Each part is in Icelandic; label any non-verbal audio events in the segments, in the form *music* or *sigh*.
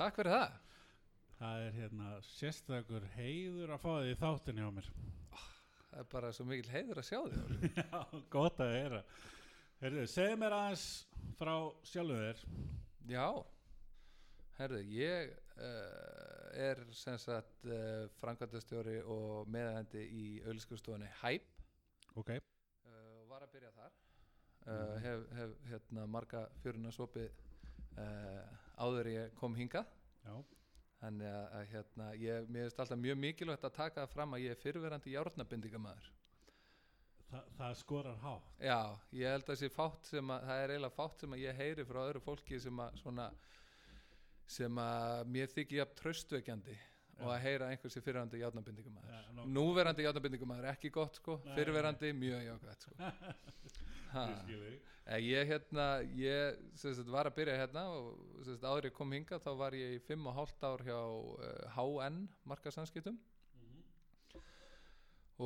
Takk fyrir það. Það er hérna sérstakur heiður að fá þig í þáttinn hjá mér. Það er bara svo mikil heiður að sjá. Óli. *laughs* Já, gott að heyra. Herðu, segð mér aðeins frá sjálfu þér. Já, herðu, ég uh, er sem sagt uh, framkvæmdastjóri og meðhendi í auðlískustofunni HÆP Ok. uh, var að byrja þar. Uh, hef, hef hérna marga fjöruna sopið áður ég kom hingað. Já. Þannig að, hérna, ég, mér finnst alltaf mjög mikilvægt að taka það fram að ég er fyrirverandi járnabindingamæður. Þa, það skorar hátt. Já, ég held að að, það er eiginlega fátt sem að ég heyri frá öðru fólki sem að svona, sem að mér þykir jafn tröstveikjandi og að heyra einhversi fyrirverandi játnabindingumæður. Já, nú- Núverandi játnabindingumæður, ekki gott sko, fyrirverandi mjög jákvæmt sko. *laughs* Ég. Eh, hérna, ég sagt, var að byrja hérna og sagt, áður ég kom hingað þá var ég í fimm og hálft ár hjá uh, HN markasanskiptum Mhm.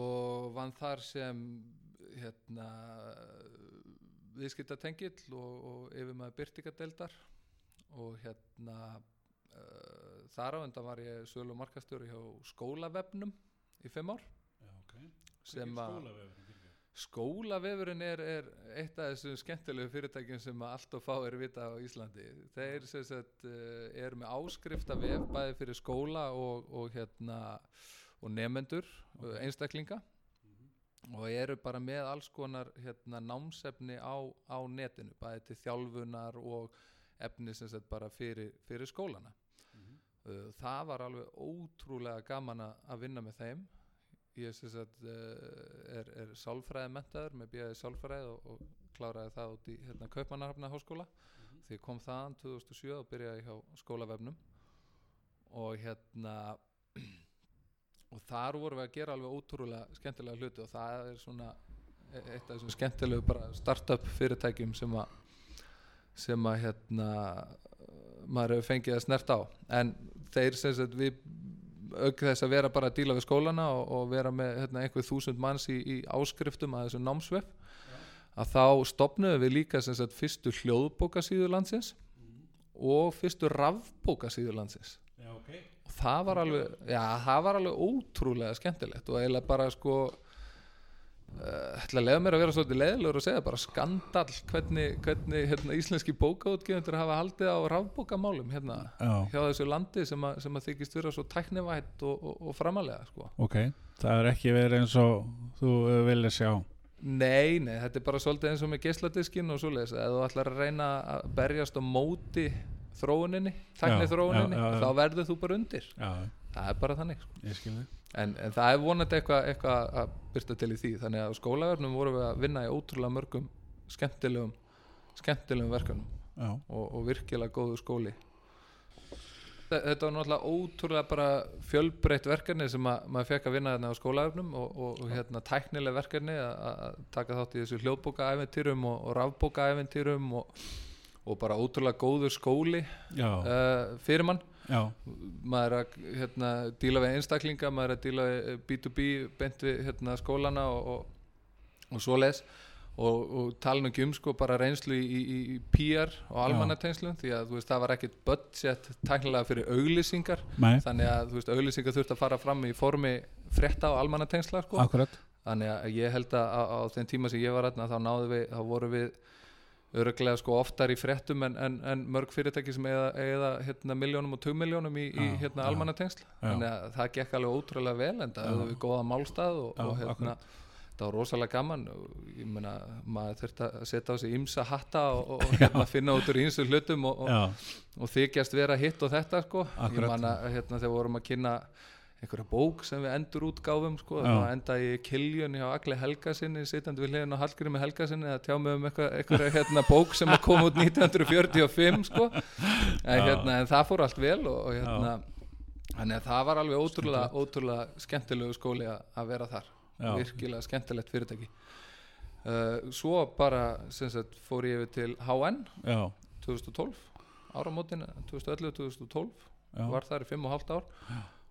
og vann þar sem hérna viðskiptatengill og, og yfirmaður byrtingadeildar og hérna uh, þar á undan var ég sölu og markastjóri hjá skólavefnum í fimm ár Já, ok. sem að Skólavefurinn er, er eitt af þessum skemmtilegu fyrirtækjum sem allt og fá er vita á Íslandi þeir sagt uh, eru með áskrifta vef bæði fyrir skóla og, og hérna og nefendur, Ok. einstaklinga Mhm. og eru bara með alls konar hérna, námsefni á, á netinu bæði til þjálfunar og efni sem sagt bara fyrir, fyrir skólana Mhm. Uh, það var alveg ótrúlega gaman að vinna með þeim ég uh, er, er sálfræði mentaður með bíðaði sálfræði og, og kláraði það út í hérna, Kaupmannahafna háskóla Mhm. því ég kom þaðan 2007 og byrjaði hjá skólavefnum. Og hérna *clears throat* og þar vorum við að gera alveg ótrúlega skemmtilega hluti og það er svona e- eitt af þessum skemmtilegu bara startup fyrirtækjum sem að sem að hérna maður hefur fengið að snert á. En þeir sem sagt við auk þess að vera bara að díla við skólana og, og vera með hérna, einhver þúsund manns í, í áskriftum að þessum námsvef að þá stopnuðum við líka sagt fyrstu hljóðbókasíður landsins Mhm. og fyrstu rafbókasíður landsins Já, ok. og það var alveg já, það var alveg ótrúlega skemmtilegt og eiginlega bara sko ætla að leiða mér að vera svolítið leiðilegur og segja bara skandal hvernig, hvernig hérna, íslenski bókaútgefundur hafa haldið á rafbókamálum hérna Já. hjá þessu landi sem að, sem að þykist vera svo tæknivætt og, og, og framalega sko. Ok. Það er ekki verið eins og þú uh, vilja sjá. Nei, nei, þetta er bara svolítið eins og með geisladiskin og svoleiðis, að þú ætlar að reyna að berjast á móti þróuninni, tækni Já, þróuninni já, já, já. þá verður þú bara undir Já, það er bara þannig sko. en, en það er vonandi eitthvað eitthva að byrsta til í því. Þannig að skólaverðnum vorum við að vinna í ótrúlega mörgum skemmtilegum skemmtilegum verkefnum. Já. og, og virkilega góðu skóli. Þe- þetta var náttúrulega ótrúlega bara fjölbreytt verkefni sem að, maður fekk að vinna þarna á skólaverðnum og, og, og hérna tæknileg verkefni að, taka þátt í þessu hljóðbókaæventýrum og, og rafbókaæventýrum og, og bara ótrúlega góður skóli uh, fyrir mann Já. maður er að hérna, díla við einstaklinga maður er að díla við B2B beint við hérna, skólana og, og, og svoleiðis. Og, og tala ekki um sko bara reynslu í, í, í PR og almannatengslum því að veist það var ekkit budget tæknilega fyrir auglýsingar. Nei. þannig að veist auglýsingar þurft að fara fram í formi frétta og almannatengsla sko. Þannig að ég held að á, á þeim tíma sem ég var aðna þá náðu við, þá voru við öruglega sko oftar í fréttum en, en, en mörg fyrirtæki sem eiga, eiga hérna miljónum og tugmiljónum í, í hérna já. almannatengsl þannig að það gekk alveg ótrúlega vel en það Já. hefur við góða málstað og, og hérna það var rosalega gaman og ég meina maður þurfti að setja á sig ymsa hatta og, og hérna finna út úr ýmsu hlutum og, og, þykjast vera hitt og þetta sko. ég Akkurat. man að hérna, þegar vorum að kynna einhverja bók sem við endur útgáfum sko, Já. þá enda í kiljun hjá Agli Helgasinni sitandi við hliðin á Hallgrími Helgasinni að tjá mig um eitthvað hérna, bók sem að koma út 1945 sko. en, Já. hérna, en það fór allt vel og, og hérna þannig að það var alveg ótrúlega, ótrúlega skemmtilegu skóli að, vera þar Já. virkilega skemmtilegt fyrirtæki uh, svo bara sagt, fór ég yfir til HN Já. 2012 áramótin 2011-2012 Já. var þar í 5,5 ár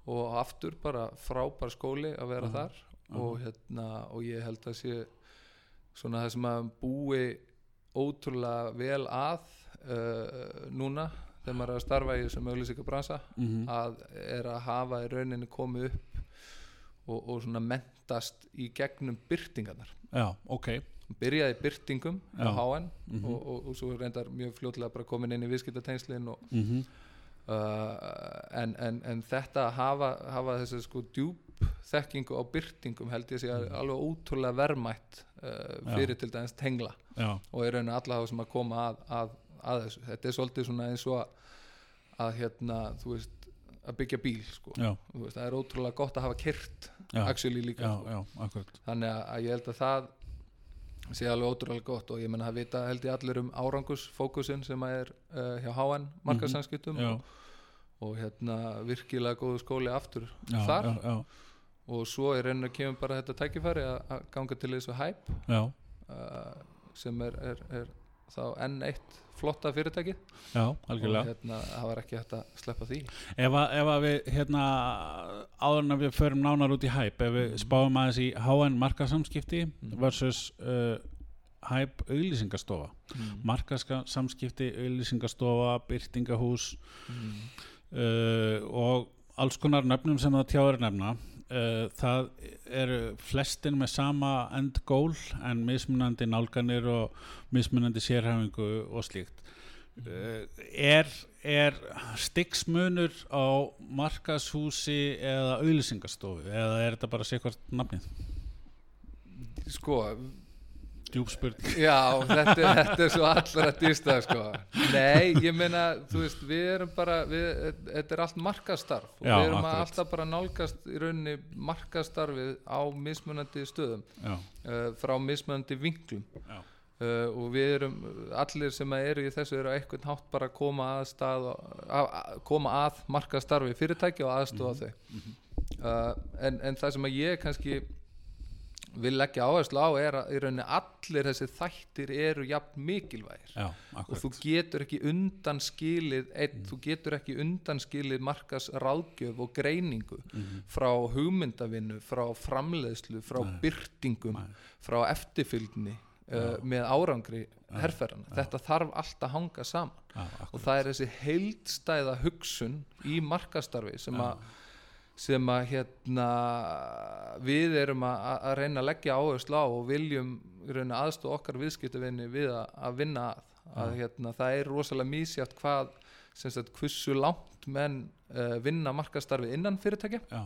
og aftur bara frábær skóli að vera Mhm. þar. og, hérna, og ég held að sé svona það sem að búi ótrúlega vel að uh, núna þegar maður er að starfa í þessum auglýsingabransa mhm, að er að hafa í rauninni komið upp og, og svona mentast í gegnum byrtingarnar. Já, ok. Byrjaði byrtingum á. HN mhm, og, og, svo reyndar mjög fljótlega bara komin inn í viðskiptatengslin og, mhm, uh, en, en, en þetta að hafa, hafa þessi sko djúp þekkingu á byrtingum held ég sé að Mhm. alveg ótrúlega verðmætt uh, Já. fyrir til dæmis tengla já, og í rauninni alla þá sem að koma að, að, að þessu þetta er svolítið svona eins og að, að hérna, þú veist að byggja bíl sko. já, veist, það er ótrúlega gott að hafa kyrt já, actually líka já, sko. já, þannig að ég held að það sé alveg ótrúlega gott og ég menna að vita held ég allir um árangusfókusin sem að er uh, hjá HN markaðsanskiptum já, og, og hérna virkilega góðu skóli aftur já, þar. já, já, og svo er raunin að kemur bara þetta tækifæri að, ganga til þessu hæp já, uh, sem er, er, er þá enn eitt flotta fyrirtæki já, og algjörlega hérna, það var ekki hægt að sleppa því ef, að, ef að við hérna áður en að við förum nánar út í hæp ef við Mhm. spáum aðeins í HN markasamskipti Mhm. versus uh, hæp auglýsingastofa mm. markasamskipti, auglýsingastofa byrtingahús Mm. uh, og alls konar nöfnum sem það tjáður nefna uh, það eru flestin með sama end goal en mismunandi nálganir og mismunandi sérhæfingu og slíkt. Uh, er, er styggsmunur á markashúsi eða auðlýsingastofu eða er þetta bara sér hvert nafnið? Sko, djúpspurning já þetta, þetta er svo allra dýrstað sko. nei, ég meina þú veist, við erum bara við, þetta er allt markastarf og Já, við erum alltaf bara nálgast í rauninni markastarfið á mismunandi stöðum uh, frá mismunandi vinklum. Já, uh, og við erum allir sem eru í þessu eru á einhvern hátt bara að koma að stað og, að, að koma að markastarfi fyrirtæki og aðstofa þau. mhm, uh, en, en það sem að ég kannski vil leggja áherslu á er að í rauninni allir þessi þættir eru jafn mikilvægir já, og þú getur ekki undanskilið Mm. þú getur ekki undanskilið markas ráðgjöf og greiningu Mhm, frá hugmyndavinnu, frá framleiðslu frá Nei. byrtingum Nei. frá eftirfylgni uh, með árangri já. þetta þarf allt að hanga saman já, og það er þessi heildstæða hugsun í markastarfi sem að sem að hérna við erum að, að reyna að leggja áherslu á og viljum aðstofa okkar viðskiptavinni við að, að vinna að, að hérna, það er rosalega mísjátt hvað sagt hversu langt menn uh, vinna markastarfi innan fyrirtækja. Já,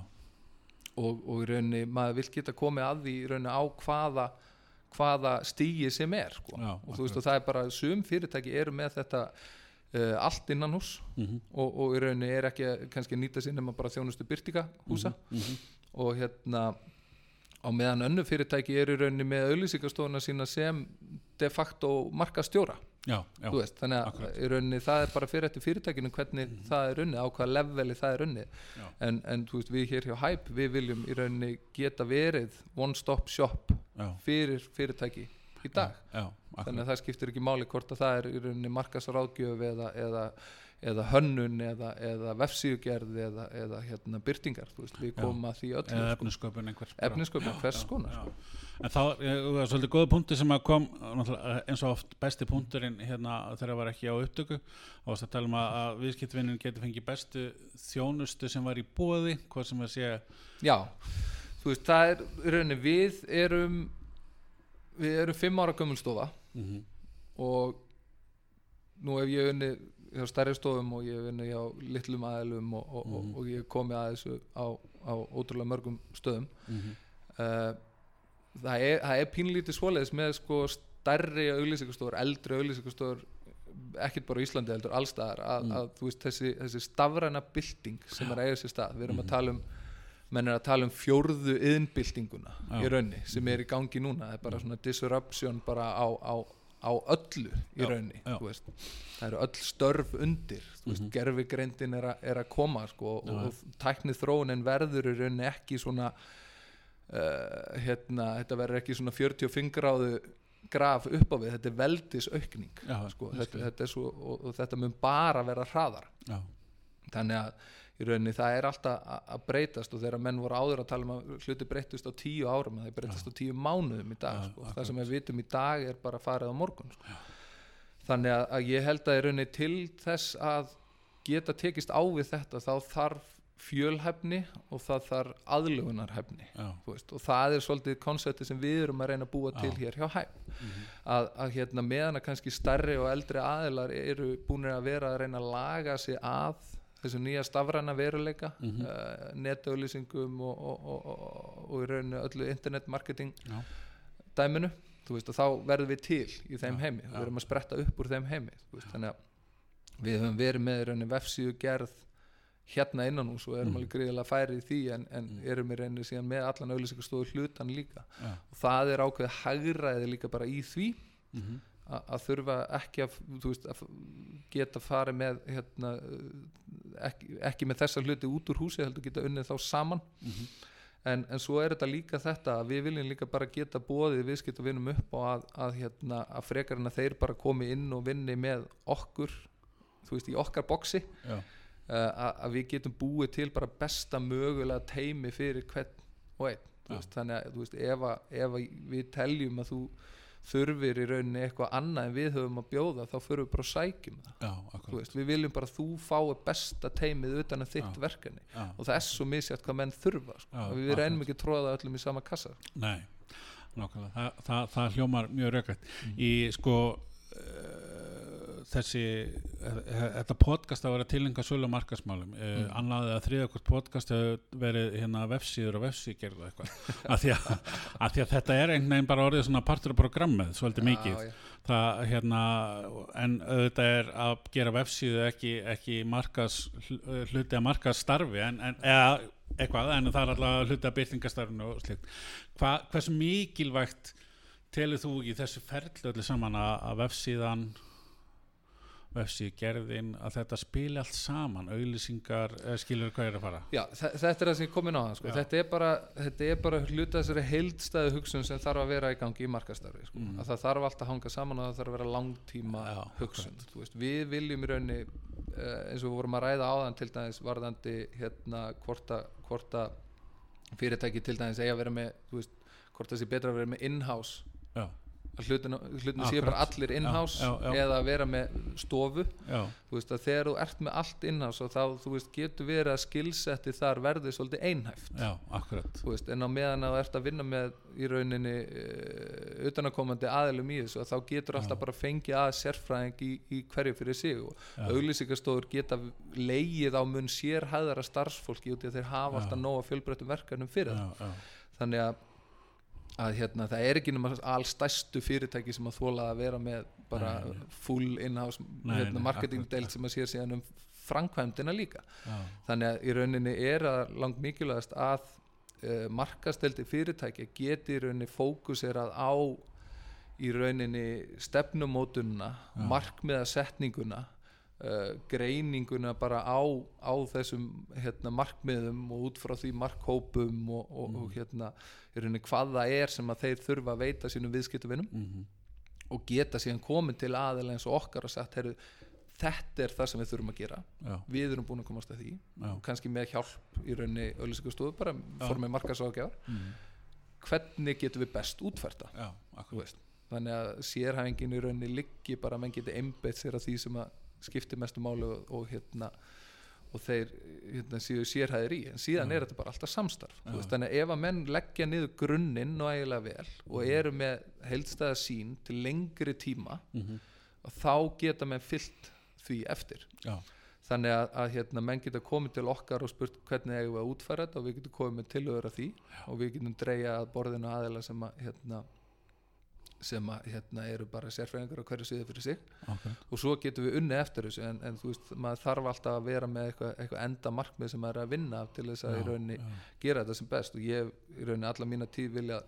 og, og í rauninni maður vil geta komið að því í rauninni á hvaða hvaða stígi sem er sko. Já, og veist og það er bara sum fyrirtæki eru með þetta uh, allt innan hús mhm, og, og í rauninni er ekki kannski að nýta sér nema bara þjónustu byrtinga húsa. Mhm, og hérna á meðan önnu fyrirtæki eru í rauninni með auðlýsingastofuna sína sem de facto markastjóra já, já, þú veist, þannig að akkurat. Í rauninni það er bara fyrir eftir fyrirtækinu hvernig það er unnið, á hvaða leveli það er unnið. Já. en, en veist, við hér hjá Hype við viljum í rauninni geta verið one stop shop já, fyrir fyrirtæki í dag. Já, þannig akkurat að það skiptir ekki máli hvort að það er í rauninni markasráðgjöf eða, eða, eða hönnun eða, eða vefsíugerð eða, eða hérna byrtingar, veist, við komum að því öllu eða sko. efnisköpun einhvers konar. Sko. En þá eh, var svolítið góða punkti sem að kom náttúrulega, eins og oft besti punkturinn hérna þegar það var ekki á upptöku. Og þess að tala um að, viðskiptvinnin geti fengið bestu þjónustu sem var í bóði hvað sem að sé já, þú veist, það er rauninni við erum við erum fimm ára gömulstofa mm og nú hef ég unni hjá stærri stofum og ég hef unni hjá litlum aðilum og, og, Mhm. og, og ég hef komið að þessu á, á ótrúlega mörgum stöðum uh, það, er, það er pínlítið svoleiðis með sko stærri auglýsingastofur, eldri auglýsingastofur ekkert bara á Íslandi heldur allstaðar að, Mm. að þú veist þessi, þessi stafræna bylting sem er eiga sér stað við erum Mhm. að tala um menn er að tala um fjórðu yðnbyltinguna Já. í raunni sem er í gangi núna. Það er bara svona disruption bara á, á, á öllu í Já, raunni það eru öll störf undir veist, Mhm. gerfigreindin er, er að koma sko, og, og tæknið þróunin verður í rauninni ekki svona uh, hérna, þetta verður ekki svona 45 gráðu graf upp á við, þetta er veldis aukning Já, sko, þetta, þetta er svo, og, og þetta mun bara vera hraðar. Já, þannig að í rauninni það er alltaf að- breytast og þegar menn voru áður að tala um að hluti breytist á tíu árum það breytist Já. á tíu mánuðum í dag Já, sko. það sem við vitum í dag er bara farið á morgun sko. þannig að, ég held að í rauninni til þess að geta tekist á við þetta þá þarf fjölhæfni og það þarf aðlugunarhæfni og það er svolítið konsepti sem við erum að reyna að búa til hér hjá hæf mhm, að, að hérna meðan að kannski stærri og eldri aðilar eru búinir að vera að reyna að laga sig að þessu nýja stafræna veruleika mm Mhm. netauðlýsingum og, og, og, og, og í rauninu öllu internetmarketing já, dæminu. Veist, þá verðum við til í þeim Já, heimi, við erum að spretta upp úr þeim heimi veist, þannig að við höfum verið með í rauninni vefsíðu gerð hérna innan og erum Mhm. alveg gríðilega færi í því en, en Mhm. erum í rauninni síðan með allan auðlýsingastofu hlutan líka. Já, og það er ákveðið hægræði líka bara í því. Mhm, a- að þurfa ekki að, veist, að geta farið með hérna, ekki, ekki með þessa hluti út úr húsi heldur geta unnið þá saman. Mhm, en, en svo er þetta líka þetta að við viljum líka bara geta bóðið viðskiptavinum upp á að, að, hérna, að frekar en að þeir bara komi inn og vinni með okkur þú veist, í okkar boksi uh, að, að við getum búið til bara besta mögulega teimi fyrir hvern og einn. Veist, þannig að veist, ef, að, ef að við teljum að þú þurfir í rauninni eitthvað annað en við höfum að bjóða þá förum við bara að sækjum það. Já, veist, við viljum bara að þú fái besta teimið utan að þitt Já. verkefni. já, og það er svo misjátt hvað menn þurfa sko. Við reynum ekki að tróða öllum í sama kassa. Nei, nákvæmlega, Þa, það, það hljómar mjög rökkvægt. Í sko uh, þessi, uh, þetta podcast að vera tilenga sölu markasmálum, uh, Mm. annað eða þriðakvort podcast hefur verið hérna vefsíður og vefsígerð og eitthvað, *laughs* af því, að, því að þetta er einhvern veginn bara orðið svona partur af programmið, svolítið mikið. Já, já. Það, hérna, en auðvitað er að gera vefsíðu ekki, ekki markas, hl- hluti að markas starfi en, en, eða eitthvað, en það er alltaf hluti að byrtingastarfinu og slikt. Hva, hversu mikilvægt telur þú í þessu ferli öllu saman að, að vefsíðan vefsíðu gerðin að þetta spili allt saman auðlýsingar, eða skilur hvað er að fara Já, þe- þetta er það sem ég komin á það sko. Þetta, er bara, þetta er bara hluta þessari heildstæðu hugsun sem þarf að vera í gangi í markastarfi sko. Mm. að það þarf alltaf að hanga saman og það þarf að vera langtíma Já, hugsun veist, við viljum í raunni uh, eins og við vorum að ræða áðan til dæmis varðandi hérna hvort að, hvort að fyrirtæki til dæmis eiga að vera með veist, hvort það sé betra að vera með in-house hlutinu, hlutinu sé bara allir in-house eða vera með stofu. Þú veist að þegar þú ert með allt in-house og þá þú veist getur verið að skilsetti þar verði svolítið einhæft. Já, veist, en á meðan að þú ert að vinna með í rauninni uh, utanakomandi aðilum í þessu þá getur alltaf Já. bara fengið að sérfræðing í, í hverju fyrir sig og Já. auglýsingastofur geta leigið á mun sérhæðara starfsfólki út í að þeir hafa Já. alltaf nóga fjölbreyttum verkefnum fyrir það. þannig að, að hérna, það er ekki nema allstæstu fyrirtæki sem að þóla að vera með bara Nei, nei. full in-house hérna, akkurat. sem að sér síðan um framkvæmdina líka já, þannig að í rauninni er að langt mikilvægast að uh, markasteldi fyrirtæki geti í rauninni fókuserað á í rauninni stefnumótununa markmiðasetninguna uh, greininguna bara á, á þessum hérna, markmiðum og út frá því markhópum og, og, og hérna rauninni hvað það er sem að þeir þurfa að veita sínum viðskiptavinum mhm, og geta síðan komin til aðeins eins og okkar og sagt heyrðu, þetta er það sem við þurfum að gera. Já, við erum búin að komast að því. Já, kannski með hjálp í rauninni auðlýsingastofu bara formið markaságjafar mhm, hvernig getum við best útfærta já, þannig að sérhæfingin í rauninni liggi bara að menn geti einbeitt sér að því sem að skipti mestu máli og, og hérna og þeir hérna, séu sérhæðir í en síðan Já. er þetta bara alltaf samstarf Já. veist, þannig að ef að menn leggja niður grunninn og eiginlega vel og Mhm. eru með heildstæða sín til lengri tíma mhm, og þá geta menn fyllt því eftir já, þannig að, að hérna, menn geta komið til okkar og spurt hvernig eigum við að útfæra þetta og við getum komið með tilhöður að því og við getum dreyja að borðinu aðeila sem að hérna, sem að hérna, eru bara sérfræðingar á hverju sviði fyrir sig. Akkurat og svo getum við unni eftir þessu en, en þú veist, maður þarf alltaf að vera með eitthvað, eitthvað enda markmið sem maður er að vinna til þess að í Já, rauninni já, gera þetta sem best. Og ég í rauninni alla mína tíð vilja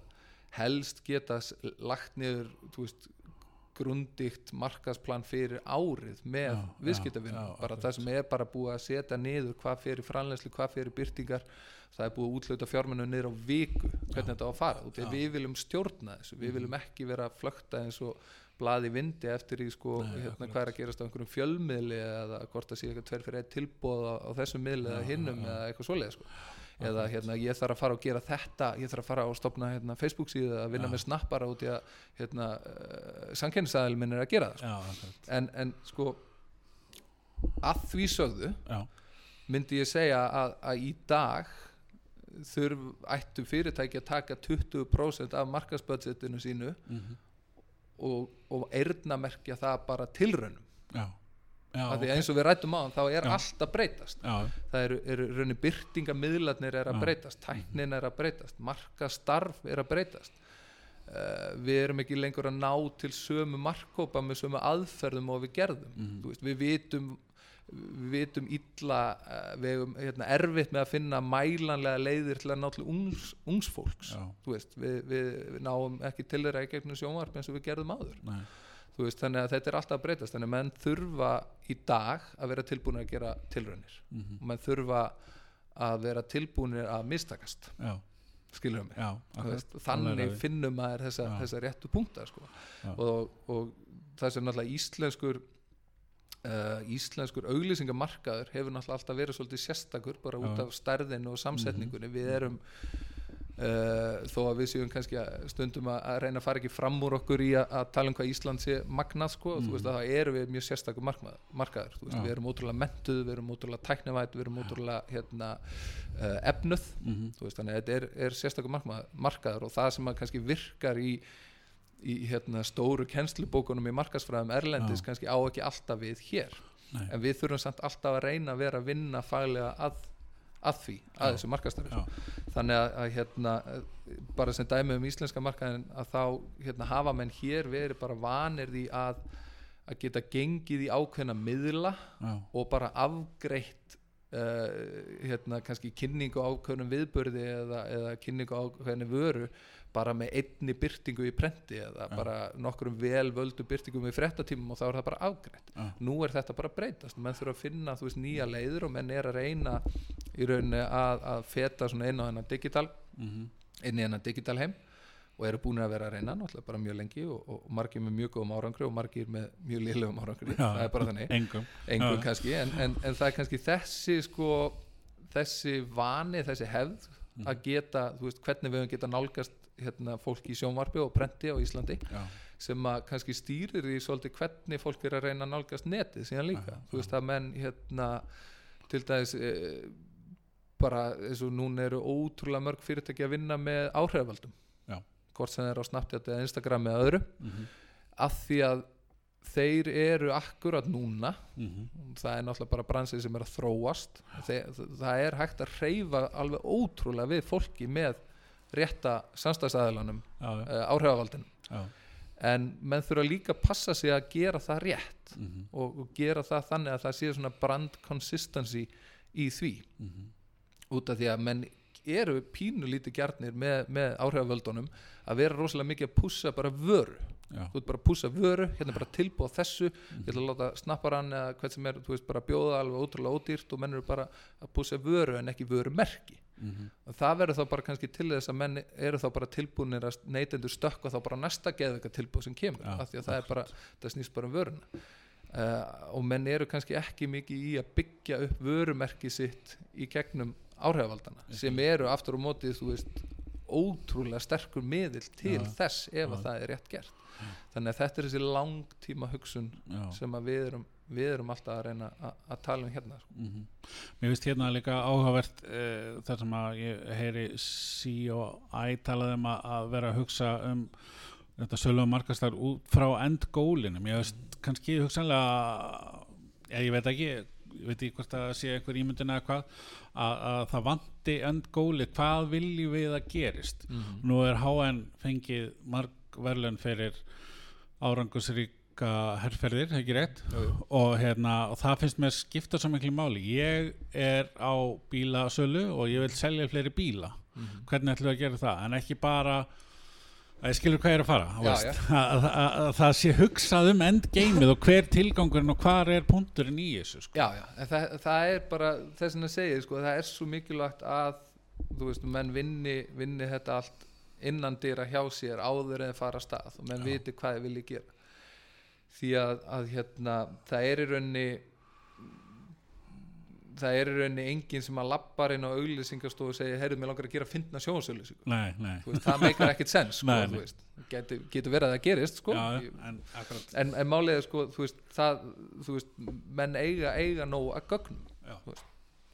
helst geta lagt niður þú veist grundikt markasplan fyrir árið með viðskiptavinnum bara það sem er bara búið að setja niður hvað fyrir framlegslu, hvað fyrir byrtingar það er búið að útluta fjármennu niður á viku hvernig Já. þetta á að fara. Við viljum stjórna þessu, við Mhm. viljum ekki vera að flökta eins og blaði vindi eftir í sko, Nei, hérna, hvað er að gerast á einhverjum fjölmiðli eða hvort það sé eitthvað tver fyrir eitt tilbúð á, á þessum miðli eða hinnum eða eitthvað svoleið sko. Eða hérna, ég þarf að fara og gera þetta ég þarf að fara og stopna hérna, Facebook síðu að vinna Já. með snappara út í að hérna, uh, samkennisæðil minn er að gera það sko. já, en, en sko að því sögðu já, myndi ég segja að, að í dag þurf ættu fyrirtæki að taka 20% af markasbudgetinu sínu mhm, og, og eyrnamerkja það bara tilraunum. Já, já, af því eins og við rættum á þá er Já. allt að breytast. Já, það eru, eru raunni byrtingamiðlarnir er að breytast, tæknin er að breytast markastarf er að breytast. Uh, við erum ekki lengur að ná til sömu markkópa með sömu aðferðum og við gerðum. Þú veist, við vitum við vitum illa uh, við hefum hérna, erfitt með að finna mælanlega leiðir til að ná til ungs, ungs fólks. Veist, við, við, við náum ekki til þeirra í gegnum sjónvarp eins og við gerðum áður. Nei, veist, þannig að þetta er alltaf að breytast. Þannig að menn þurfa í dag að vera tilbúin að gera tilraunir. Mhm, og menn þurfa að vera tilbúinir að mistakast. Já, skilur mig? Já, veist, þannig finnum maður þessa, þessa réttu punkta sko. Og, og það sem náttúrulega íslenskur uh, íslenskur auglýsingamarkaður hefur náttúrulega alltaf verið svolítið sérstakur bara út af stærðinu og samsetningunni. Mhm. við erum uh, þó að við séum kannski að stundum að, reyna að fara ekki fram úr okkur í að, að tala um hvað Ísland sé magnað sko, Mhm. þú veist að það eru við mjög sérstakur markmaður, markaður, þú veist, Já. við erum ótrúlega mentuð, við erum ótrúlega tæknivætt, við erum ótrúlega hérna, uh, efnuð. Mhm, þú veist, þannig að þetta er, er sérstakur markmaður, markaður og það sem að kannski virkar í, í hérna, stóru kennslubókunum í markasfræðum erlendis Já. kannski á ekki alltaf við hér. Nei, en við þurfum samt alltaf að reyna að vera að vinna faglega að, að því að Já. þessu markastarfi þannig að, að hérna, bara sem dæmi um íslenska markaðin að þá hérna, hafa menn hér verið bara vanir því að að geta gengið í ákveðna miðla já, og bara afgreitt uh, hérna kannski kynningu ákveðnum viðbörði eða, eða kynningu á ákveðni vöru bara með einni byrtingu í prenti eða Já. bara nokkrum vel völdu byrtingum í frettatímum og þá er það bara afgreitt. Já, nú er þetta bara breytast. Menn þurfa að finna þú veist nýja leiður og menn er að reyna í rauninni að, að feta svona inn á hennar digital mhm, inn í hennar digital heim og eru búin að vera að reyna náttúrulega bara mjög lengi og, og margir með mjög góðum árangri og margir með mjög liðlegum árangri. Já. það er bara þannig. engum, kannski en, en, en það er kannski þessi sko þessi vani, þessi hefð Mhm. að geta, þú veist, hvernig við höfum geta nálgast hérna, fólk í sjónvarpi og prenti á Íslandi já, sem að kannski stýrir í svolítið hvernig fólk er að reyna að nálgast netið síðan líka, Já, þú veist að menn hérna til dæmis e, bara eins og núna eru ótrúlega mörg fyrirtæki að vinna með áhrifavaldum. Já. hvort sem er á Snapchat eða Instagram eða öðru. Mhm, af því að þeir eru akkurat núna mhm, það er náttúrulega bara bransið sem er að þróast Þeir, það er hægt að reyfa alveg ótrúlega við fólki með rétta já, uh, áhrifavaldinum. Já, en menn þurfa líka að passa sig að gera það rétt mhm, og, og gera það þannig að það sé svona brand consistency í því. Mhm, út af því að menn eru pínu lítið gjarnir með, með áhrifavöldunum að vera rosalega mikið að pússa bara vöru. Já, þú ert bara að pússa vöru, hérna bara tilbúð þessu, ég ætla að láta snapparan eða hvað sem er, þú veist, bara bjóða alveg ótrúlega ódýrt og menn eru bara að pússa vöru en ekki vörumerki mhm, og það verður þá bara kannski til þess að menn eru þá bara tilbúinir að neytendur stökkva þá bara næsta geðveika tilbúð sem kemur Já, af því að það bara, það snýst bara um vöruna. Uh, og menn eru kannski ekki mikið í að byggja upp vörumerki sitt í gegnum áhrifavaldana sem eru aftur á mótið þú veist ótrúlega sterkur miðil til Já, þess ef að já. það er rétt gert. Þannig að þetta er þessi langtíma hugsun sem að við erum, við erum alltaf að reyna að, að tala um hérna sko. Mm Mér finnst hérna líka áhugavert uh, þar sem að ég heyri sí og æ talaði um að, að vera að hugsa um þetta sölu og markastar út frá endgólinum. Ég veist kannski hugsanlega eða ég veit ekki ég veit ekki hvort það sé einhver ímyndin eða hvað að, að það vanti endgóli hvað viljum við að gerist? Nú er HN fengið marg verðlun fyrir árangusríka herrferðir, ekki rétt Jú, jú. og, hérna, og það finnst mér skipta svo miklu máli ég er á bílasölu og ég vil selja fleiri bíla Mhm. hvernig ætlum við að gera það en ekki bara að ég skilur hvað ég er að fara Já, já. *laughs* Að, að, að það sé hugsað um endgameið og hver tilgangurinn og hvar er punkturinn í þessu sko. Já, það, það er bara þess að segja, sko, það er svo mikilvægt að þú veist, menn vinni, vinni þetta allt innan dýra hjá sér áður en fara að stað og menn viti hvað þeir vilja gera því að, að hérna, það er í raunni það er í rauninni enginn sem að lappar inn á auglýsingastofu og segja, heyrðu, mér langar að gera nei Þú veist, það meikar ekkert sens sko, getur, getur verið að það gerist sko. já, en en, en málið er sko, þú veist, það, þú veist, menn eiga eiga nóg að gögnum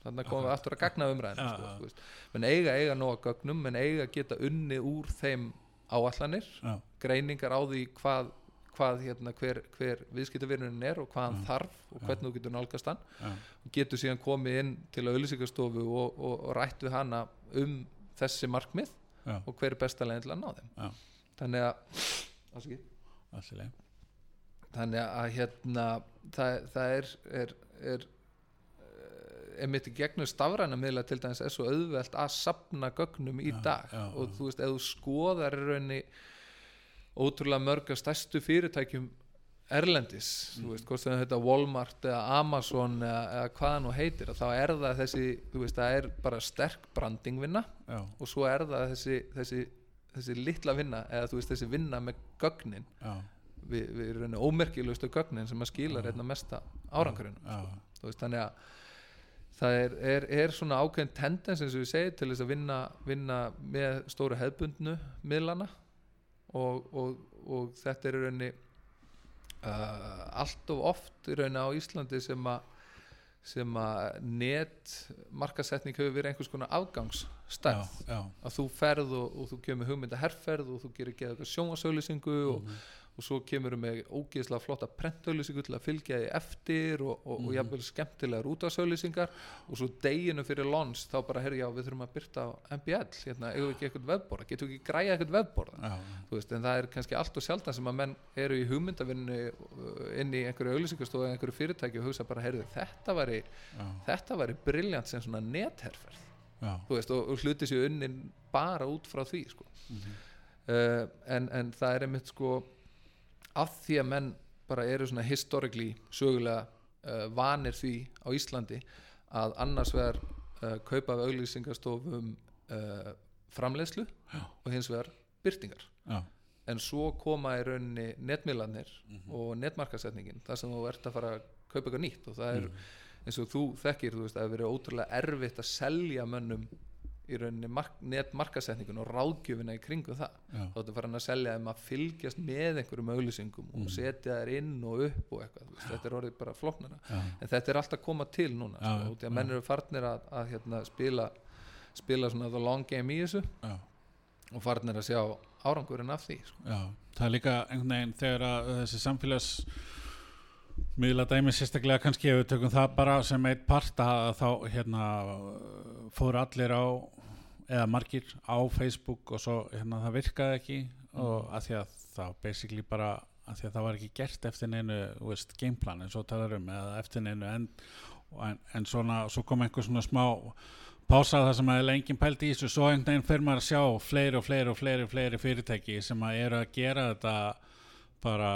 þannig komum við aftur að gagna umræðin sko, menn eiga eiga nóg að gögnum menn eiga að geta unni úr þeim áallanir já, greiningar á því hvað, hvað hérna, hver, hver viðskiptavirunin er og hvað hann Já. þarf og hvernig þú getur nálgast hann. Já, og getur síðan komið inn til auðlýsingastofu og, og, og rætt við hana um þessi markmið og hver er besta leginn til að ná þeim. Þannig að þannig að hérna það, það er er, er eh, einmitt í gegnum stafræna miðla til dæmis er svo auðvelt að sapna gögnum í dag. og þú veist, ef þú skoðar í rauninni ótrúlega mörg af stærstu fyrirtækjum erlendis, þú Mhm. veist, hvort sem þetta Walmart eða Amazon eða, eða hvað það nú heitir, þá er það þessi þú veist, það er bara sterk brandingvinna já, og svo er það þessi, þessi, þessi litla vinna eða þú veist, þessi vinna með gögnin. Já, við, við rauninni ómerkilegustu gögnin sem að skila Já. einna mesta árangurinn já, þú veist, þannig að það er, er, er svona ákveðin tendens eins og við segir til þess að vinna, vinna með stóru hefðbundnu miðlana og, og, og þetta er í rauninni uh, allt of oft í rauninni á Íslandi sem að sem að net markasetning hefur verið einhvers konar já, að þú ferð og, og þú kemur hugmynda herrferð og þú gerir geða sjónasauðlýsingu og, Mhm. og svo kemur við með ógeðslega flotta prentauðlýsingu til að fylgja því eftir og, og, og Mhm. jafnvel skemmtilegar útásauðlýsingar og svo deginu fyrir lons þá bara herri já við þurfum að byrta MBL hérna, eigum við ekki eitthvað vefborða, getum við ekki græja eitthvað veist, en það er kannski allt og sjaldan sem að menn eru í hugmyndavinnu uh, inn í einhverju auðlýsingastofu eða einhverju fyrirtæki og hugsa bara, heyrðu, þetta væri já, þetta væri briljant sem svona netherferð. Veist, og, og hluti sér unnin bara út frá því sko. mhm, uh, en, en það er einmitt sko af því að menn bara eru svona historically sögulega uh, vanir því á Íslandi að annars vegar uh, kaupa af auglýsingastofum uh, framleiðslu Já. og hins vegar byrtingar já, en svo koma í rauninni netmiðlanir mhm, og netmarkasetningin þar sem þú ert að fara að kaupa eitthvað nýtt og það er mhm, eins og þú þekkir, þú veist, að það hefur verið ótrúlega erfitt að selja mönnum í rauninni mark, netmarkasetningun og ráðgjöfina í kringu það já, þá ertu farin að selja þeim að fylgjast með einhverjum auglýsingum og Mhm. setja þær inn og upp og eitthvað, veist, þetta er orðið bara flóknara já, en þetta er alltaf að koma til núna Já, sko, út í að já. menn eru farnir að, að hérna, spila spila svona the long game í þessu já, og farnir að sjá árangurinn af því sko. já það er líka einhvern veginn þegar að þessi samfélags miðla dæmi sérstaklega kannski ef við tökum það bara sem eitt part að þá hérna fóru allir á eða margir á Facebook og svo hérna það virkaði ekki og að því að það basically bara að því að það var ekki gert eftir neinu veist, gameplan eins og talar um eða eftir neinu en, en, en svona svo kom einhver svona smá pása það sem að enginn pældi í þessu. Svo einhvern veginn fyrir maður að sjá fleiri og fleiri og fleiri, fleiri fyrirtæki sem að eru að gera þetta bara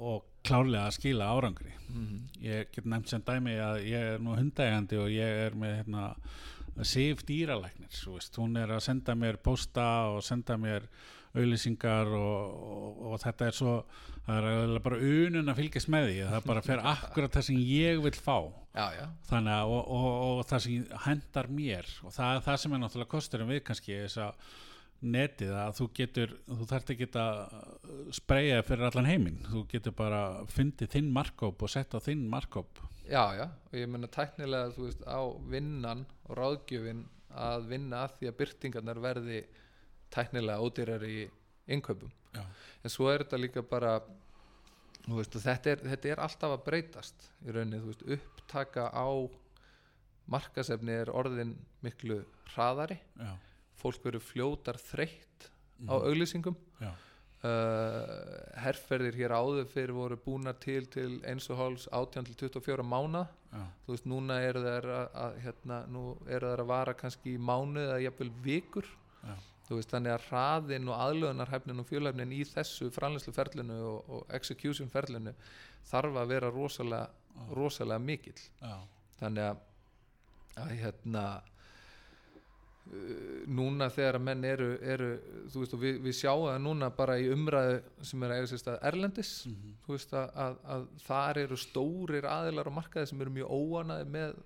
og klárlega að skila árangri. Mm ég get nefnt sem dæmi að ég er nú hundægandi og ég er með hérna Sif dýralæknir veist, hún er að senda mér posta og senda mér auðlýsingar og, og, og þetta er svo það er bara unun að fylgjast með því það bara fer akkurat það sem ég vil fá. Já, já, þannig að og, og, og það sem hendar mér og það er það sem er náttúrulega kosturum við kannski þess að netið að þú getur þú þarft ekki að spreyja fyrir allan heiminn, þú getur bara fundið þinn markóp og sett á þinn markóp já, já og ég meina tæknilega, þú veist, á vinnan og ráðgjöfin að vinna að því að byrtingarnar verði tæknilega ódýrar í innkaupum. Já, en svo er þetta líka bara veist, þetta, er, þetta er alltaf að breytast í rauninni, þú veist, upptaka á markasefni er orðin miklu hraðari. Já, fólk verður fljótar þreytt á mhm, auglýsingum. Uh, herrferðir hér áður fyrir voru búnar til til eins og háls 18 til 24 mána já, þú veist, núna eru þær að, hérna, nú eru þær að vara kannski í mánuð eða jafnvel vikur. Já, þú veist, þannig að hraðin og aðlöðunarhæfnin og fjölhæfnin í þessu framleysluferlinu og, og execution ferlinu þarf að vera rosalega, rosalega mikill. Já, þannig að, að hérna núna þegar að menn eru, eru þú veist og við, við sjáum það núna bara í umræðu sem er að eiga sér stað Erlendis mhm, þú veist að, að, að þar eru stórir aðilar á markaði sem eru mjög óanaði með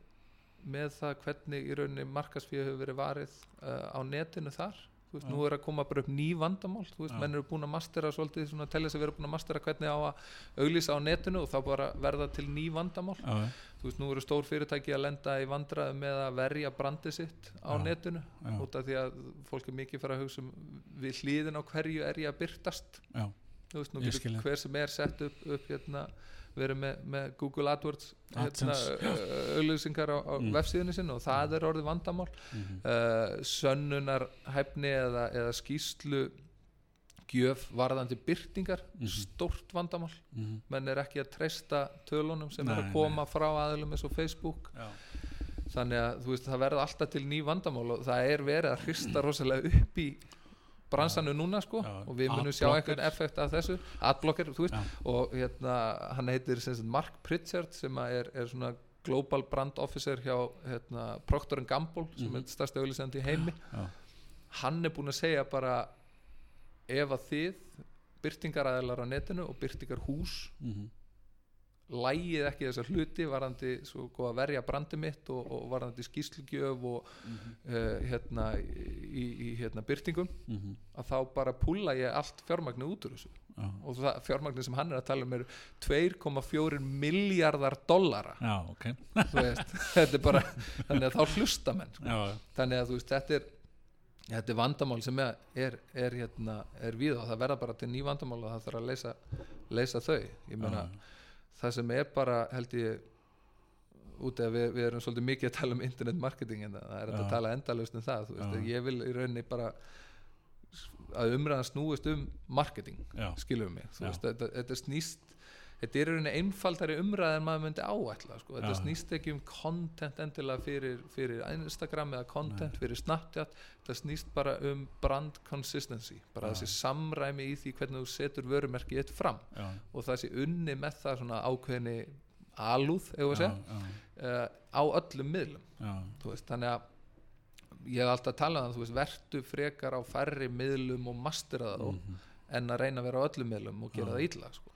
með það hvernig í rauninni markasfíð hefur verið varið uh, á netinu þar veist, nú er að koma bara upp ný vandamál þú veist, menn eru búin að mastera svolítið svona telja sig vera búin að mastera hvernig á að auglýsa á netinu og þá bara verða til ný vandamál. Já, þú veist, nú eru stór fyrirtæki að lenda í vandræðu með að verja brandið sitt á netinu út af því að fólk er mikið fyrir að hugsa um við hlýðin á hverju er ég að byrtast já, þú veist, nú getur hver sem er sett upp, upp hérna, verið með, með Google AdWords hérna, auðlýsingar á, á Mm. vefsíðinu sinni og það er orðið vandamál. Mhm, uh, sönnunar hæfni eða, eða skýslu gjöf varðandi byrtingar Mhm. stórt vandamál. Mhm, menn er ekki að treysta tölunum sem er Nei, að koma frá aðlum eins og Facebook. Já, þannig að þú veist það verða alltaf til ný vandamál og það er verið að hrista rosalega upp í bransanu núna sko Já, og við munum sjá einhvern effekt af þessu. Adblocker, þú veist já, og hérna hann heitir sagt, Mark Pritchard sem er, er svona global brand officer hjá hérna, Procter Gamble sem Mhm. er stærsta auðlýsandi í heimi. Já, hann er búinn að segja bara ef að þið byrtingaræðilar á netinu og byrtingar hús mhm, lægið ekki þessar hluti varandi svo góð að verja brandi mitt og, og varandi skýslugjöf og mhm, uh, hérna í, í hérna byrtingum mhm, að þá bara púla ég allt fjármagnið út úr þessu. Já, og það fjármagnið sem hann er að tala um er 2,4 miljardar dollara. Já, ok, þú veist, *laughs* þetta er bara þannig að þá hlusta menn sko. já, þannig að þú veist, þetta er þetta er vandamál sem er, er, er, hérna, er við og það verða bara til ný vandamál og það þarf að leysa, leysa þau. Ég meina, það sem er bara held ég út af við, við erum svolítið mikið að tala um internet marketing en það er Já. að tala endalaust um það þú veist, ég vil í rauninni bara að umræðan snúist um marketing já, skilum mig, veist, þetta, þetta snýst þetta er í rauninni einfaldari umræð en maður myndi áætla, sko, þetta snýst ekki um content endilega fyrir, fyrir Instagram eða content fyrir Snapchat. Þetta snýst bara um brand consistency, bara þessi samræmi í því hvernig þú setur vörumerki eitt fram. Já, og það sé unni með það svona ákveðni alúð, já, uh, á öllum miðlum. Veist, þannig að ég hef alltaf talað um það, vertu frekar á færri miðlum og mastera það mhm, en að reyna að vera á öllum miðlum og gera Já. það illa sko.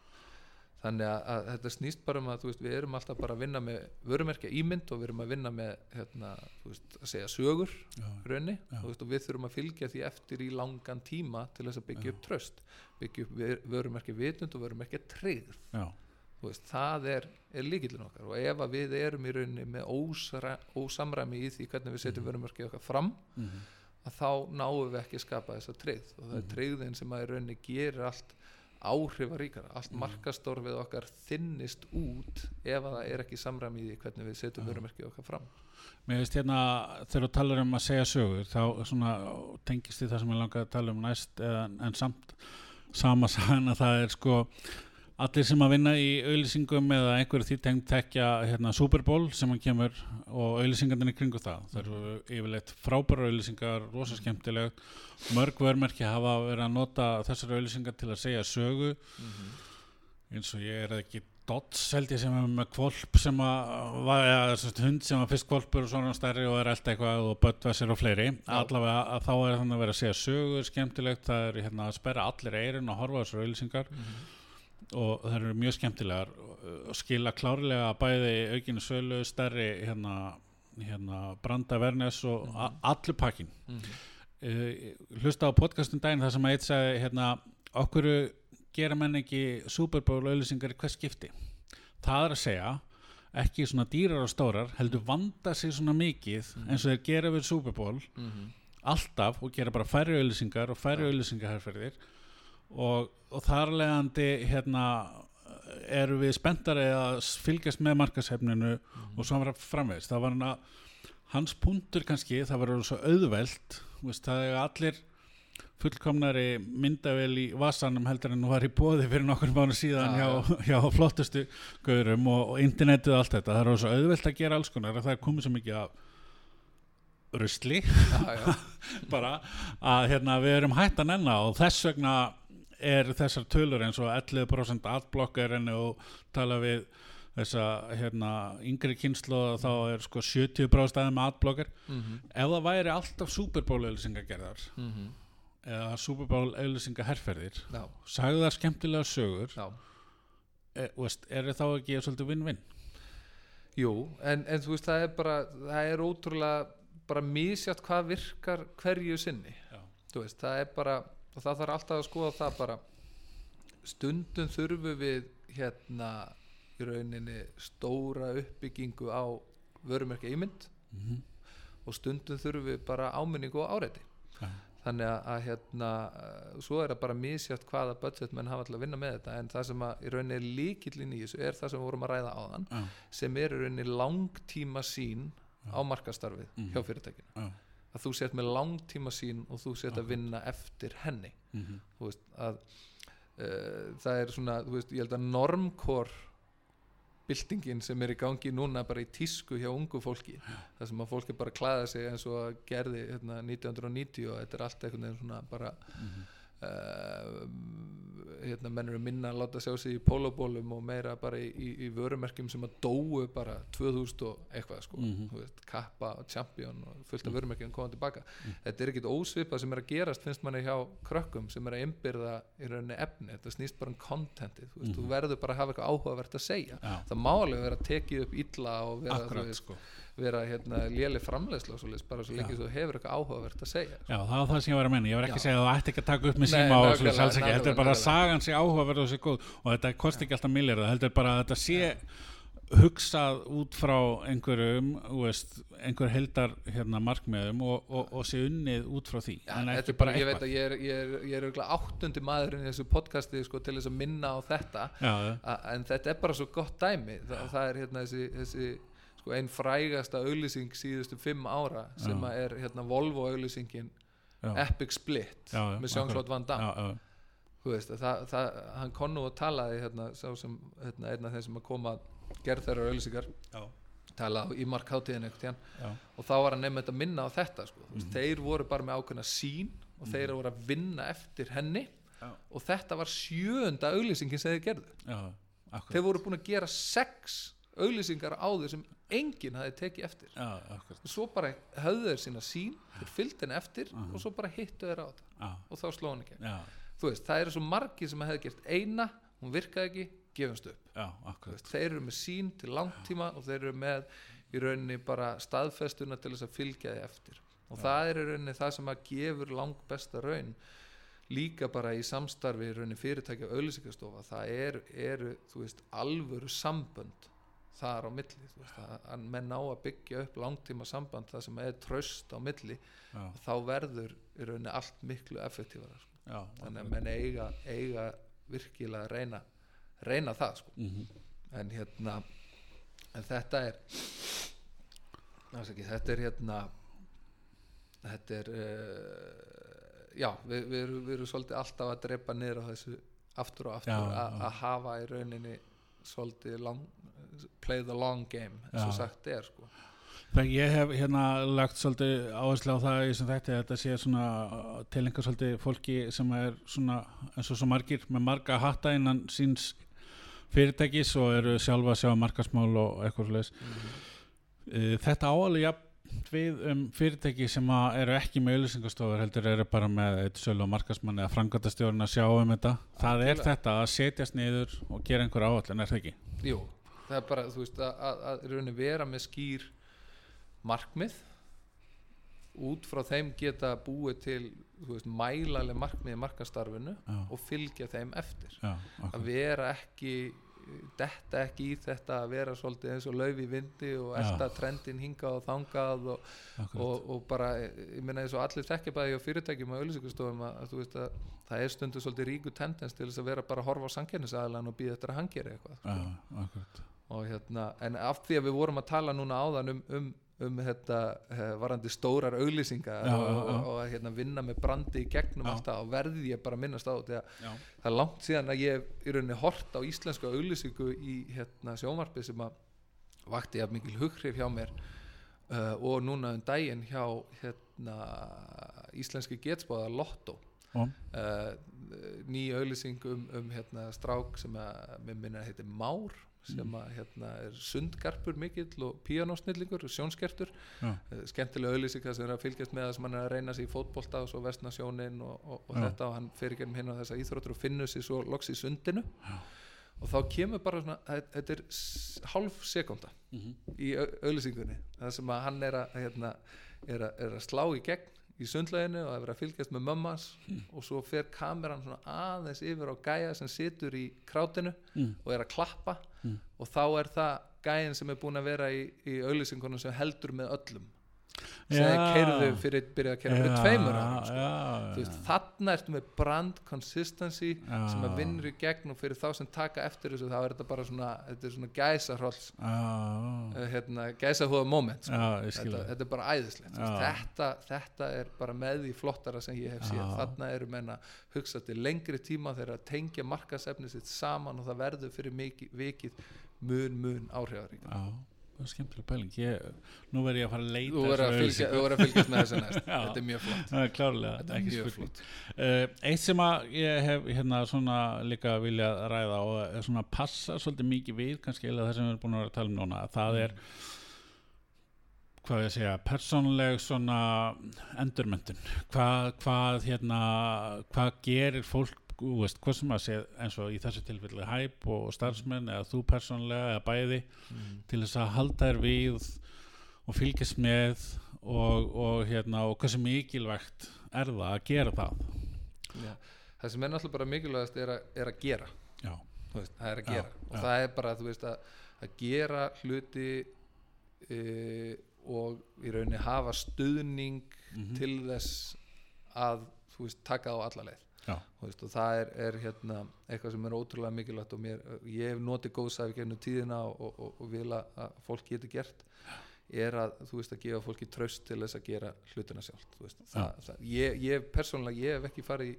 Þannig að, að þetta snýst bara um að veist, við erum alltaf bara að vinna með vörumerkja ímynd og við erum að vinna með hérna, veist, að segja sögur já, raunni Já. veist, og við þurfum að fylgja því eftir í langan tíma til þess að byggja Já. upp tröst byggja upp vörumerkja vitund og vörumerkja veist, það er, er líkillin okkar og ef við erum í rauninni með ósra, ósamræmi í því hvernig við setjum Mhm. vörumerkja okkar fram mhm, að þá náum við ekki að skapa þessa tryggð og það er Mhm. tryggðin sem að í rauninni gerir allt áhrifaríkara, allt markastorfið okkar þinnist út ef að það er ekki samræmi í hvernig við setjum vörumerkið okkar fram. Mér veist hérna, þegar þú talar um að segja sögur, þá svona tengist því það sem ég langaði að tala um næst, en, en samt sama sagan að það er sko allir sem að vinna í auðlýsingum eða einhverju því tengt tekja hérna, Super Bowl sem hann kemur og auðlýsingarnir kringu það. Það eru yfirleitt frábæra auðlýsingar, rosa skemmtilegt, mörg vörmerki hafa verið að nota þessar auðlýsingar til að segja sögu. Eins og ég er ekki Dots held ég sem er með kvolp sem að var, sagt, hund sem var fyrst kvolpur og svona stærri og er alltaf eitthvað og Böttvæsir og fleiri. Allavega að þá er þannig að vera að segja sögur skemmtilegt, það er hérna að sperra allir eirinn og horfa þessar auðlýsingar og það eru mjög skemmtilegar og- skila klárlega bæði aukinu sölu, stærri hérna, hérna branda vernes og Mhm. a- allur pakkin Mhm. uh, hlusta á podcastum daginn þar sem að eitt sagði hérna, okkur gera menn ekki Super Bowl auðlýsingar í hvers skipti það er að segja ekki svona dýrar og stórar heldur vanda sig svona mikið Mhm. eins og þeir gera við Super Bowl Mhm. alltaf og gera bara færri auðlýsingar og færri Já. Og, og þar leðandi hérna eru við spenntari að fylgjast með markashefninu Mhm. og svo framvegist það var hann að hans punktur kannski það var svo auðvelt þú veist, það er allir fullkomnari myndavel í vasanum heldur en hún var í bóði fyrir nokkur mánu síðan Já, hjá, hjá flottustu gaurum og, og internetið og allt þetta. Það er svo auðvelt að gera alls konar það er komið svo mikið af rusli. *laughs* Bara að hérna, við erum hætt að nenna og þess vegna er þessar tölur eins og 11% adblocker en og tala við þessa hérna, yngri kynslu þá er sko 70% aðeins með adblocker. Mhm. ef það væri alltaf Super Bowl auðlýsingagerðar Mhm. eða Super Bowl auðlýsingaherferðir Já, sagðu það skemmtilega sögur e, veist, er þá ekki svolítið vinn-vinn jú, en, en þú veist það er bara það er ótrúlega bara misjátt hvað virkar hverju sinni. Veist, það er bara og það þarf alltaf að skoða það bara stundum þurfum við hérna í rauninni stóra uppbyggingu á vörumerki ímynd Mhm. og stundum þurfum við bara áminningu og áreiti Já. þannig að, að hérna svo er það bara misjátt hvaða budget menn hafa til að vinna með þetta en það sem að í rauninni er líkillin í þessu er það sem við vorum að ræða áðan Já. sem er í rauninni langtíma sín á markastarfið Mhm. hjá fyrirtækinu Já. Að þú sért með langtíma sín og þú sért að Akkurat. vinna eftir henni Mhm. þú veist að uh, það er svona, þú veist, ég held að normkor byltingin sem er í gangi núna bara í tísku hjá ungu fólki það sem að fólk er bara að klæða sig eins og að gerði hérna, 1990 og þetta er allt veginn svona bara Mhm. uh, hérna, menn eru minna að láta sjá sig í pólóbólum og meira bara í, í, í vörumerkjum sem að dóu bara 2000 og eitthvað sko, Mhm. þú veist, kappa og champion og fullt af vörumerkjum koma tilbaka. Þetta er ekkit ósvipað sem er að gerast finnst manni hjá krökkum sem er að innbyrða í rauninni efni, þetta snýst bara um contentið, þú, veist, þú verður bara að hafa eitthvað áhugavert að segja. Já. það má alveg vera tekið upp illa og vera, þú Akkurat veist, sko vera hérna, léli svoleiðis, bara svo lengi Já. þú hefur eitthvað áhugavert að segja Já, það var það sem ég var að menna, ég var ekki Já. að segja að þú ætti ekki að taka upp með síma og nákvæmlega, svo alls ekki, þetta er bara að sagan sé áhugaverð og sé góð. Og þetta kosti ekki alltaf milljarða, heldur bara að þetta sé hugsað út frá einhverjum, veist, einhver heldar hérna markmiðum og, og, og sé unnið út frá því, Já, þetta er ég veit eitthvað. að ég er, ég er, ég er örugglega áttundi maðurinn í þessu podcasti sko, til þess að minna á þetta. Já, já, en þetta er bara svo gott dæmi. Þa, það er hérna þessi, þessi sko, ein frægasta auglýsing síðustu fimm ára sem er hérna Volvo auglýsingin Epic Split Já, með Jean-Claude Van Damme. Þú veist, að það, það, hann kom nú og talaði hérna, sá sem, hérna, einn af þeim sem að koma að gerð þeirra auglýsingar. Talaði í markháttíðin já, og þá var hann nefnir að minna á þetta sko. mm Mhm. þeir voru bara með ákveðna sín og þeir voru að vinna eftir henni. Já. og þetta var sjöunda auglýsingin sem þeir gerðu. Já, þeir voru búin að gera sex auglýsingar áður sem enginn hafi tekið eftir. Já, svo bara höfðu þeir sína sín þeir fylgdu henni eftir Mhm. og svo bara hittu þeir á já, og þá sló hann ekki veist, það eru svo margir sem hefði gert eina hún virkaði ekki, gefumst upp. Já, veist, þeir eru með sín til langtíma og þeir eru með í rauninni bara staðfestuna til þess að fylgja því eftir. Og það er í rauninni það sem að gefur langt besta raun. Líka bara í samstarfi í rauninni fyrirtækja og auðlýsingastofa það er, eru, þú veist, alvöru sambönd þar á milli veist, að, menn ná að byggja upp langtíma samband það sem er tröst á milli þá verður í rauninni allt miklu effektífara sko. þannig að menn eiga, eiga virkilega að reyna reyna það sko mhm, en hérna en þetta er ekki, þetta er hérna þetta er uh, já, við, við, erum, við erum svolítið alltaf að drepa niður á þessu aftur og aftur Já, að já. að hafa í rauninni svolítið long, play the long game eins og sagt er sko Það ég hef hérna lagt svolítið áherslu á það í sem þetta þetta sé svona tilengar svolítið fólki sem er svona eins og svo margir með marga hatta innan síns fyrirtækis og eru sjálfa að sjá markasmál og eitthvað svoleiðis. Eh, Þetta áalveg jafn við um fyrirtæki sem að eru ekki með auðlýsingastofur heldur eru bara með eitt sölu og markasmann eða frangöndastjórn að sjá um þetta. Það er þetta að setjast niður og gera einhver áallin, er það ekki? Jú, það er bara, þú veist, að, að, að vera með skýr markmið út frá þeim geta búið til veist, mælaleg markmið í markastarfinu Já, og fylgja þeim eftir. Já, að akkur, vera ekki detta ekki í þetta að vera svolítið eins og lauf í vindi og elda trendin hingað og þangað og, og, og bara, ég meina eins og allir þekkja bæði á fyrirtækjum og auðlýsingustofum að, að þú veist að það er stundu svolítið ríku tendens til þess að vera bara að horfa á sangjörnisaðalan og býða eftir að hann gera eitthvað sko. Já, akkur, og hérna, en af því að við vorum að tala núna áðan um, um, um þetta uh, varandi stórar auglýsingar Já, og, já, já. og, að hérna, vinna með brandi í gegnum alltaf og verði ég bara að minnast á að já, það er langt síðan að ég í rauninni hort á íslensku auglýsingu í hérna, sjónvarpi sem að vakti jafn mikil hughrif hjá mér uh, og núna um daginn hjá hérna, íslenski getspáða Lotto. Uh, ný auðlýsing um, um hérna, strák sem að mér minna heitir Már sem að hérna, er sundgarpur mikill og píanósnillingur og sjónskertur. Já, uh, skemmtilega auðlýsingar sem er að fylgjast með það sem hann er að reyna sig í fótbolta og svo vestna sjónin og, og, og Já. þetta og hann fyrir gennum hinn á þessa íþróttur og finnur sér svo loks í sundinu. Og þá kemur bara svona þe- þetta er hálf sekunda Mhm. í au- auglýsingunni það sem að hann er að, hérna, er að, er að slá í gegn í sundleginu og að vera að fylgjast með mömmas og svo fer kameran svona aðeins yfir á gæja sem situr í krátinu Mm. og er að klappa Mm. og þá er það gæjin sem er búin að vera í, í auglýsingunum sem heldur með öllum sem Já. keirðu fyrir, byrja að keira fyrir Já, tveimur árum sko. veist, já. þarna ertu með brand consistency sem að vinnur í gegn og fyrir þá sem taka eftir þessu þá er þetta bara svona, þetta svona gæsarhólls Já, uh, hérna, gæsahúða moment sko. þetta, þetta er bara æðislegt þetta, þetta er bara með því flottara sem ég hef Já. þarna eru menn að hugsa til lengri tíma þegar að tengja markasefni sitt saman og það verður fyrir mikið, vikið mun mun áhrifarík Já, það er skemmtileg pæling. Ég, Nú verð ég að fara að leita þú verður að, verður fylgjast með þessu *laughs* næst. Þetta er mjög flott. Er klárlega, þetta er mjög flott. Uh, eitt sem ég hef hérna svona líka vilja ræða og svona passa svolítið mikið við kannski eða það sem við erum búin að vera að tala um núna það er hvað ég segja, persónleg endurmyndun hvað, hvað hérna hvað gerir fólk veist, hvað sem að segja eins og í þessu tilfelli hæp og starfsmenn eða þú persónlega eða bæði mm. til þess að halda þér við og fylgjast með og, og hérna og hversu mikilvægt er það að gera það Já. það sem er náttúrulega bara mikilvægast er, er að gera já, veist, það er að Já, gera og já. það er bara veist, að, að gera hluti e, og í rauninni hafa stuðning Mhm. til þess að veist, taka á alla leið veist, og það er, er hérna, eitthvað sem er ótrúlega mikilvægt og mér, ég hef notið góðsæfi gennum tíðina og, og, og, vil að, fólk geti gert er að þú veist að gefa fólki tröst til þess að gera hlutina sjálft þú veist, það, það, ég, ég persónulega ég hef ekki farið í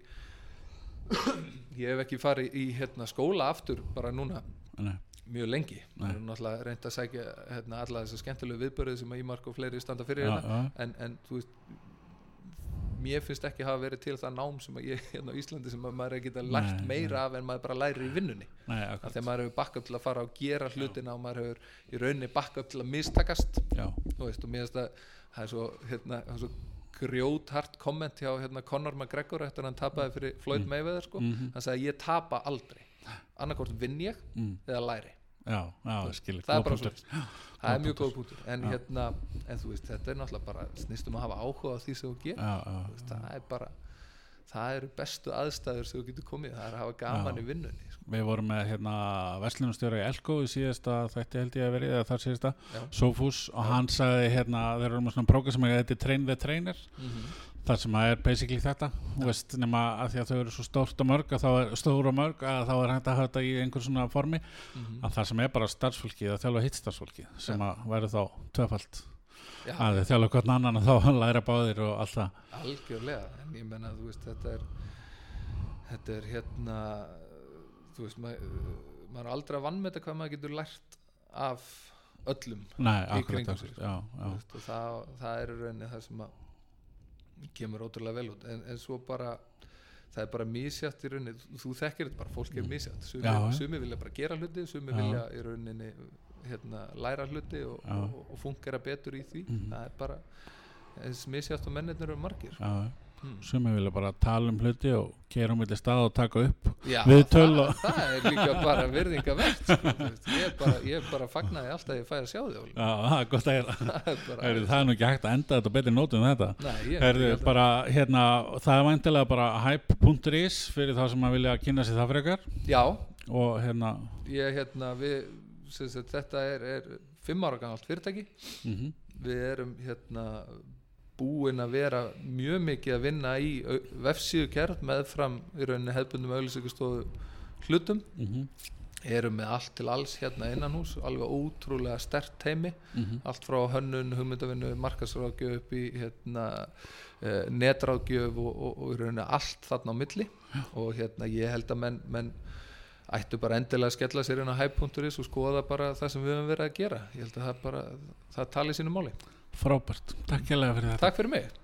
ég hef ekki farið í hérna, skóla aftur bara núna nei, mjög lengi. Nei. maður er náttúrulega reynd að sækja hérna, alla þessar skemmtilegu viðbörði sem að Ímark og fleiri standa fyrir hérna. en, en þú veist mér finnst ekki hafa verið til það nám sem að ég *laughs* hérna á Íslandi sem að maður er geta lært Nei, meira af en maður bara lærir í vinnunni. Nei, að maður hefur bakkað til að fara og gera hlutina og maður hefur í rauninni bakkað til að mistakast. Já, þú veist, og mér finnst að það er svo, hérna, er svo grjóthart komment hjá hérna, Conor McGregor eftir að hann tapaði fyrir Floyd Mayweather sko. Mhm. hann sagði ég tapa aldrei. Annarkort vinn ég mm, eða læri já, já, skilur það er bara punktur. það er mjög góð punktur. en, hérna, en þú veist, þetta er náttúrulega bara snýstum að hafa áhuga á því sem þú gerir það er bara það eru bestu aðstæður sem þú getur komið það er að hafa gaman Já. í vinnunni sko. við vorum með hérna verslunumstjóra í Elko í síðasta þætti held ég að verið eða þar síðasta, Já. Sofus og Já. hann sagði hérna, þeir eru með svona prógram sem er þetta er train the trainer þar sem að er basically þetta þú veist, nema að því að þau eru svo stórt og mörg að þá er stór og mörg að þá er hægt að hafa þetta í einhver svona formi. Mhm. að það sem er bara starfsfólki að þjálfa hitt starfsfólki sem að væri þá tvöfald Já, að þið þjálfa hvern annan og þá *laughs* læra báðir og allt það. Algjörlega en ég menna þú veist þetta er þetta er hérna þú veist maður, maður er aldrei að vannmeta hvað maður getur lært af öllum Nei, akkurat, já, þú já, veist, það, það er rauninni það sem að kemur ótrúlega vel út. En, en svo bara það er bara misjátt í rauninni. Þú, þekkir þetta bara, fólk er misjátt sumi, Mm. Sumi vilja bara gera hluti sumi vilja í rauninni hérna, læra hluti og, og, og fungera betur í því. Mhm. það er bara eins misjátt og mennirnir eru margir. Já. Hmm. Sumi vilja bara tala um hluti og gera um milli stað og taka upp Já, Viðtöl það, og- það er líka bara *laughs* virðinga verð sko, ég er bara, ég er bara fagnaði alltaf að ég fæ að sjá Óli. Já, það er gott að heyra. *laughs* Það er Það er nú ekki hægt að enda þetta betri nótum en þetta. Nei, að- bara, hérna, það er væntilega bara hype.is fyrir þá sem að vilja kynna sér það frekar. Já, og hérna ég hérna við, sem þetta er, er fimm ára gamalt fyrirtæki. Mm við erum hérna búin að vera mjög mikið að vinna í vefsíðu kjærð meðfram í rauninni hefbundum auðlýsingastofu hlutum. -hmm. erum með allt til alls hérna innan hús alveg ótrúlega stert teimi Mhm. allt frá hönnun, hugmyndavinnu, markasráðgjöf upp í hérna, uh, netráðgjöf og, og, og í rauninni allt þarna á milli. Og hérna ég held að menn, menn ættu bara endilega að skella sér inn á hype.is og skoða bara það sem við höfum verið að gera. Ég held að það bara, það tali sínu máli Frábært, takk fyrir þetta. Takk fyrir mig